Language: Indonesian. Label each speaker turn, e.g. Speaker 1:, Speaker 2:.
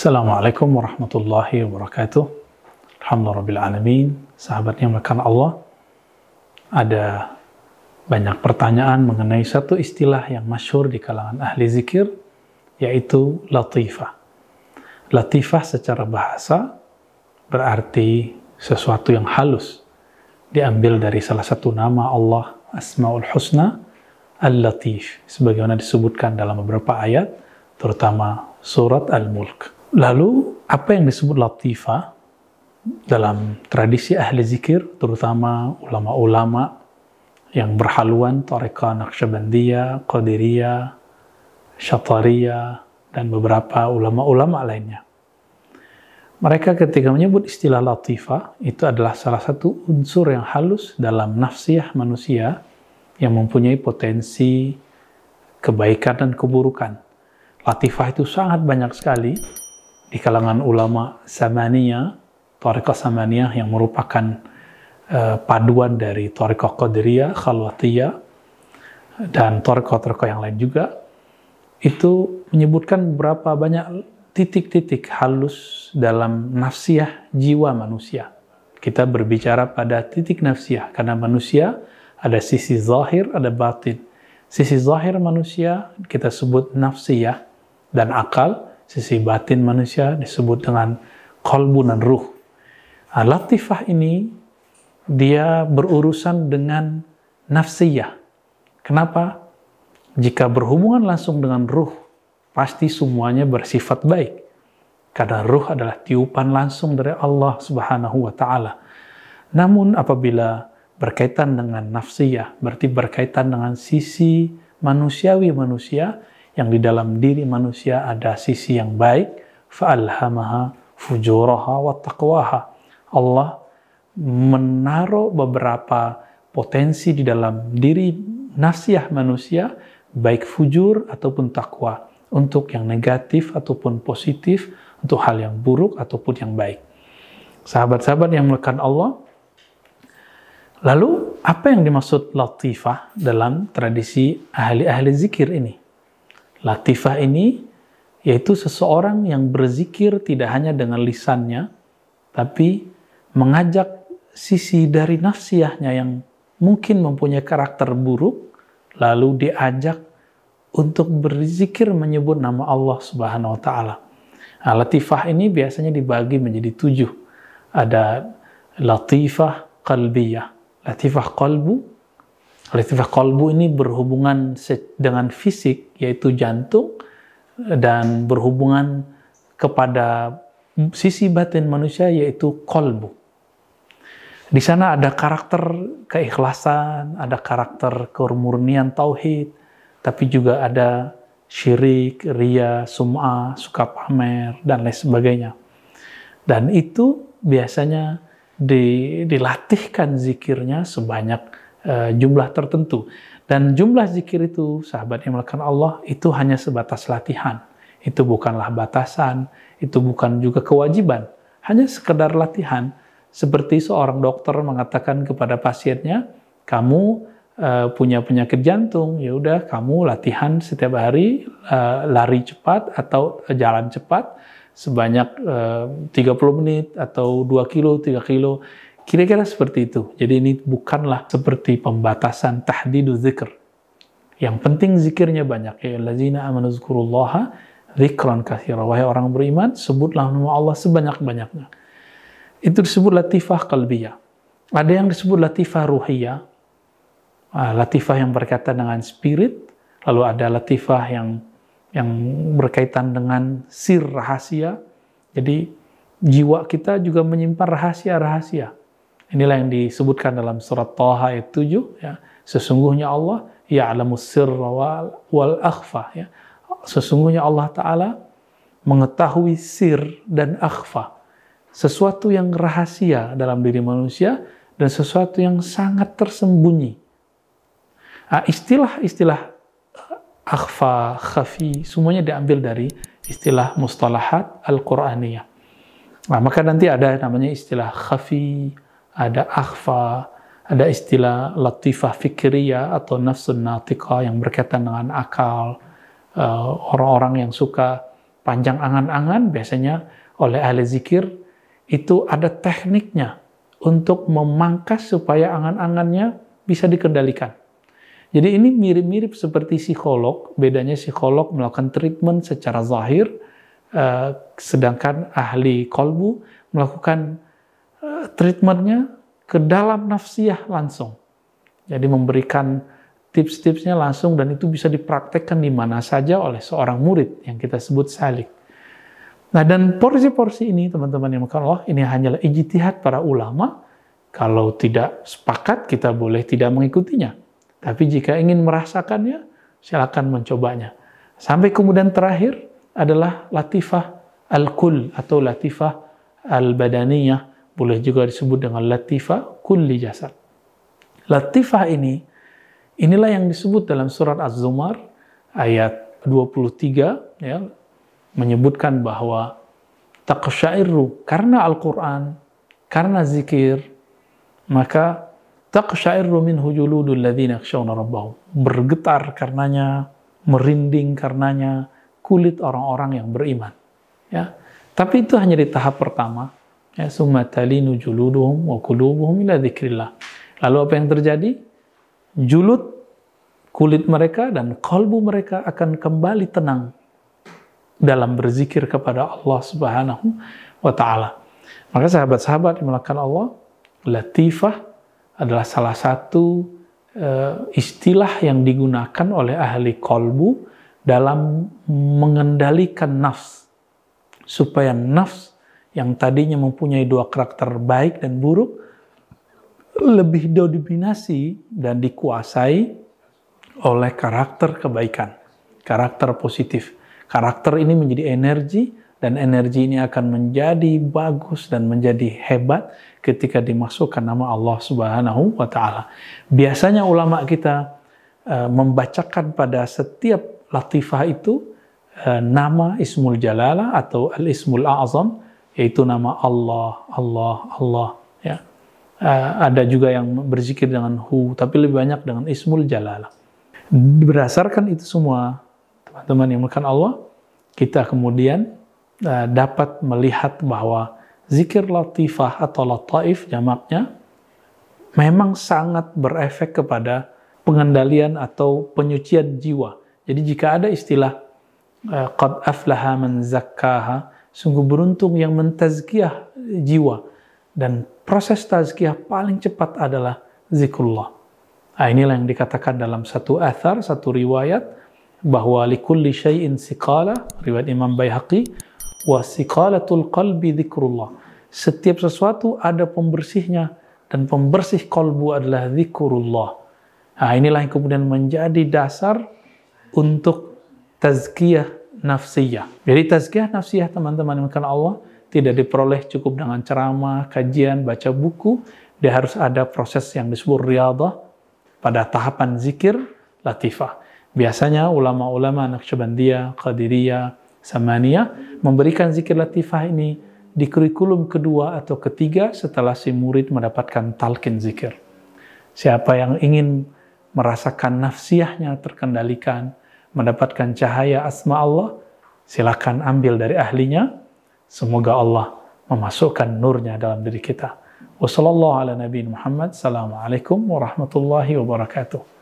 Speaker 1: Assalamualaikum warahmatullahi wabarakatuh. Alhamdulillahirrahmanirrahim. Sahabat yang makan Allah, ada banyak pertanyaan mengenai satu istilah yang masyhur di kalangan ahli zikir, yaitu latifah. Latifah secara bahasa berarti sesuatu yang halus. Diambil dari salah satu nama Allah, Asma'ul Husna, Al-Latif. Sebagaimana disebutkan dalam beberapa ayat, terutama surat Al-Mulk. Lalu, apa yang disebut latifah dalam tradisi ahli zikir, terutama ulama-ulama yang berhaluan, Tariqah Naqsyabandiyah, Qadiriyah, Syatariyah, dan beberapa ulama-ulama lainnya. Mereka ketika menyebut istilah latifah, itu adalah salah satu unsur yang halus dalam nafsiyah manusia yang mempunyai potensi kebaikan dan keburukan. Latifah itu sangat banyak sekali, di kalangan ulama Samaniyah, Tariqah Samaniyah yang merupakan uh, paduan dari Tariqah Qadiriyah, Khalwatiyah, dan Tariqah-Tariqah yang lain juga, itu menyebutkan berapa banyak titik-titik halus dalam nafsiyah jiwa manusia. Kita berbicara pada titik nafsiyah, karena manusia ada sisi zahir, ada batin. Sisi zahir manusia kita sebut nafsiyah dan akal, sisi batin manusia disebut dengan kolbu dan ruh. Nah, latifah ini dia berurusan dengan nafsiyah. Kenapa? Jika berhubungan langsung dengan ruh, pasti semuanya bersifat baik. Karena ruh adalah tiupan langsung dari Allah Subhanahu wa taala. Namun apabila berkaitan dengan nafsiyah, berarti berkaitan dengan sisi manusiawi manusia, yang di dalam diri manusia ada sisi yang baik, fa'alhamaha fujuraha wa taqwaha. Allah menaruh beberapa potensi di dalam diri nasiah manusia, baik fujur ataupun takwa, untuk yang negatif ataupun positif, untuk hal yang buruk ataupun yang baik. Sahabat-sahabat yang melekat Allah, lalu apa yang dimaksud latifah dalam tradisi ahli-ahli zikir ini? Latifah ini yaitu seseorang yang berzikir tidak hanya dengan lisannya, tapi mengajak sisi dari nafsiyahnya yang mungkin mempunyai karakter buruk, lalu diajak untuk berzikir menyebut nama Allah Subhanahu wa Ta'ala. Nah, latifah ini biasanya dibagi menjadi tujuh. Ada latifah qalbiyah. Latifah qalbu Latifah kolbu ini berhubungan dengan fisik, yaitu jantung, dan berhubungan kepada sisi batin manusia, yaitu kolbu. Di sana ada karakter keikhlasan, ada karakter kemurnian tauhid, tapi juga ada syirik, ria, sum'ah, suka pamer, dan lain sebagainya. Dan itu biasanya dilatihkan zikirnya sebanyak uh, jumlah tertentu. Dan jumlah zikir itu, sahabat yang melakukan Allah, itu hanya sebatas latihan. Itu bukanlah batasan, itu bukan juga kewajiban. Hanya sekedar latihan. Seperti seorang dokter mengatakan kepada pasiennya, kamu uh, punya penyakit jantung, ya udah kamu latihan setiap hari uh, lari cepat atau jalan cepat sebanyak uh, 30 menit atau 2 kilo, 3 kilo Kira-kira seperti itu. Jadi ini bukanlah seperti pembatasan tahdidu zikr. Yang penting zikirnya banyak. Ya lazina amanu zikurullaha zikran kathira. Wahai orang beriman, sebutlah nama Allah sebanyak-banyaknya. Itu disebut latifah kalbiyah. Ada yang disebut latifah ruhiyah. Ah, latifah yang berkaitan dengan spirit. Lalu ada latifah yang yang berkaitan dengan sir rahasia. Jadi jiwa kita juga menyimpan rahasia-rahasia. Inilah yang disebutkan dalam surat Taha ayat 7 ya. Sesungguhnya Allah ya'lamu sirra wal, wal akhfa ya. Sesungguhnya Allah taala mengetahui sir dan akhfa. Sesuatu yang rahasia dalam diri manusia dan sesuatu yang sangat tersembunyi. Istilah-istilah akhfa, khafi, semuanya diambil dari istilah mustalahat al-Qur'aniyah. Nah, maka nanti ada namanya istilah khafi, ada akhfa, ada istilah latifah fikriyah atau nafsun natika yang berkaitan dengan akal, uh, orang-orang yang suka panjang angan-angan, biasanya oleh ahli zikir, itu ada tekniknya untuk memangkas supaya angan-angannya bisa dikendalikan. Jadi ini mirip-mirip seperti psikolog, bedanya psikolog melakukan treatment secara zahir, uh, sedangkan ahli kolbu melakukan treatmentnya ke dalam nafsiyah langsung. Jadi memberikan tips-tipsnya langsung dan itu bisa dipraktekkan di mana saja oleh seorang murid yang kita sebut salik. Nah dan porsi-porsi ini teman-teman yang makan Allah ini hanyalah ijtihad para ulama. Kalau tidak sepakat kita boleh tidak mengikutinya. Tapi jika ingin merasakannya silakan mencobanya. Sampai kemudian terakhir adalah latifah al-kul atau latifah al-badaniyah. Boleh juga disebut dengan latifah kulli jasad. Latifah ini inilah yang disebut dalam surat Az-Zumar ayat 23 ya menyebutkan bahwa taqsyairu karena Al-Quran, karena zikir, maka taqsyairu min hujuludul ladzina yakhshawna rabbahum. Bergetar karenanya, merinding karenanya kulit orang-orang yang beriman. Ya. Tapi itu hanya di tahap pertama. Ya, summa talinu juluduhum wa qulubuhum ila dzikrillah. Lalu apa yang terjadi? Julud kulit mereka dan kalbu mereka akan kembali tenang dalam berzikir kepada Allah Subhanahu wa taala. Maka sahabat-sahabat melakukan Allah, latifah adalah salah satu uh, istilah yang digunakan oleh ahli kolbu dalam mengendalikan nafs supaya nafs yang tadinya mempunyai dua karakter baik dan buruk lebih dominasi dan dikuasai oleh karakter kebaikan, karakter positif. Karakter ini menjadi energi dan energi ini akan menjadi bagus dan menjadi hebat ketika dimasukkan nama Allah Subhanahu wa taala. Biasanya ulama kita uh, membacakan pada setiap latifah itu uh, nama Ismul Jalalah atau Al-Ismul A'zam yaitu nama Allah, Allah, Allah ya. Uh, ada juga yang berzikir dengan hu tapi lebih banyak dengan Ismul Jalalah. Berdasarkan itu semua teman-teman yang makan Allah, kita kemudian uh, dapat melihat bahwa zikir latifah atau lataif jamaknya memang sangat berefek kepada pengendalian atau penyucian jiwa. Jadi jika ada istilah uh, qad aflaha man zakkaha, sungguh beruntung yang mentazkiyah jiwa dan proses tazkiyah paling cepat adalah zikrullah. Nah, inilah yang dikatakan dalam satu athar, satu riwayat, bahwa likulli syai'in siqala, riwayat Imam Baihaqi, wa siqalatul qalbi dzikrullah. Setiap sesuatu ada pembersihnya dan pembersih kolbu adalah zikrullah. Nah, inilah yang kemudian menjadi dasar untuk tazkiyah nafsiyah. Jadi tazkiyah nafsiyah teman-teman yang Allah tidak diperoleh cukup dengan ceramah, kajian, baca buku. Dia harus ada proses yang disebut riadah pada tahapan zikir latifah. Biasanya ulama-ulama Naqsyabandiyah, Qadiriyah, Samaniyah memberikan zikir latifah ini di kurikulum kedua atau ketiga setelah si murid mendapatkan talqin zikir. Siapa yang ingin merasakan nafsiyahnya terkendalikan, mendapatkan cahaya asma Allah, silakan ambil dari ahlinya. Semoga Allah memasukkan nurnya dalam diri kita. Wassalamualaikum warahmatullahi wabarakatuh.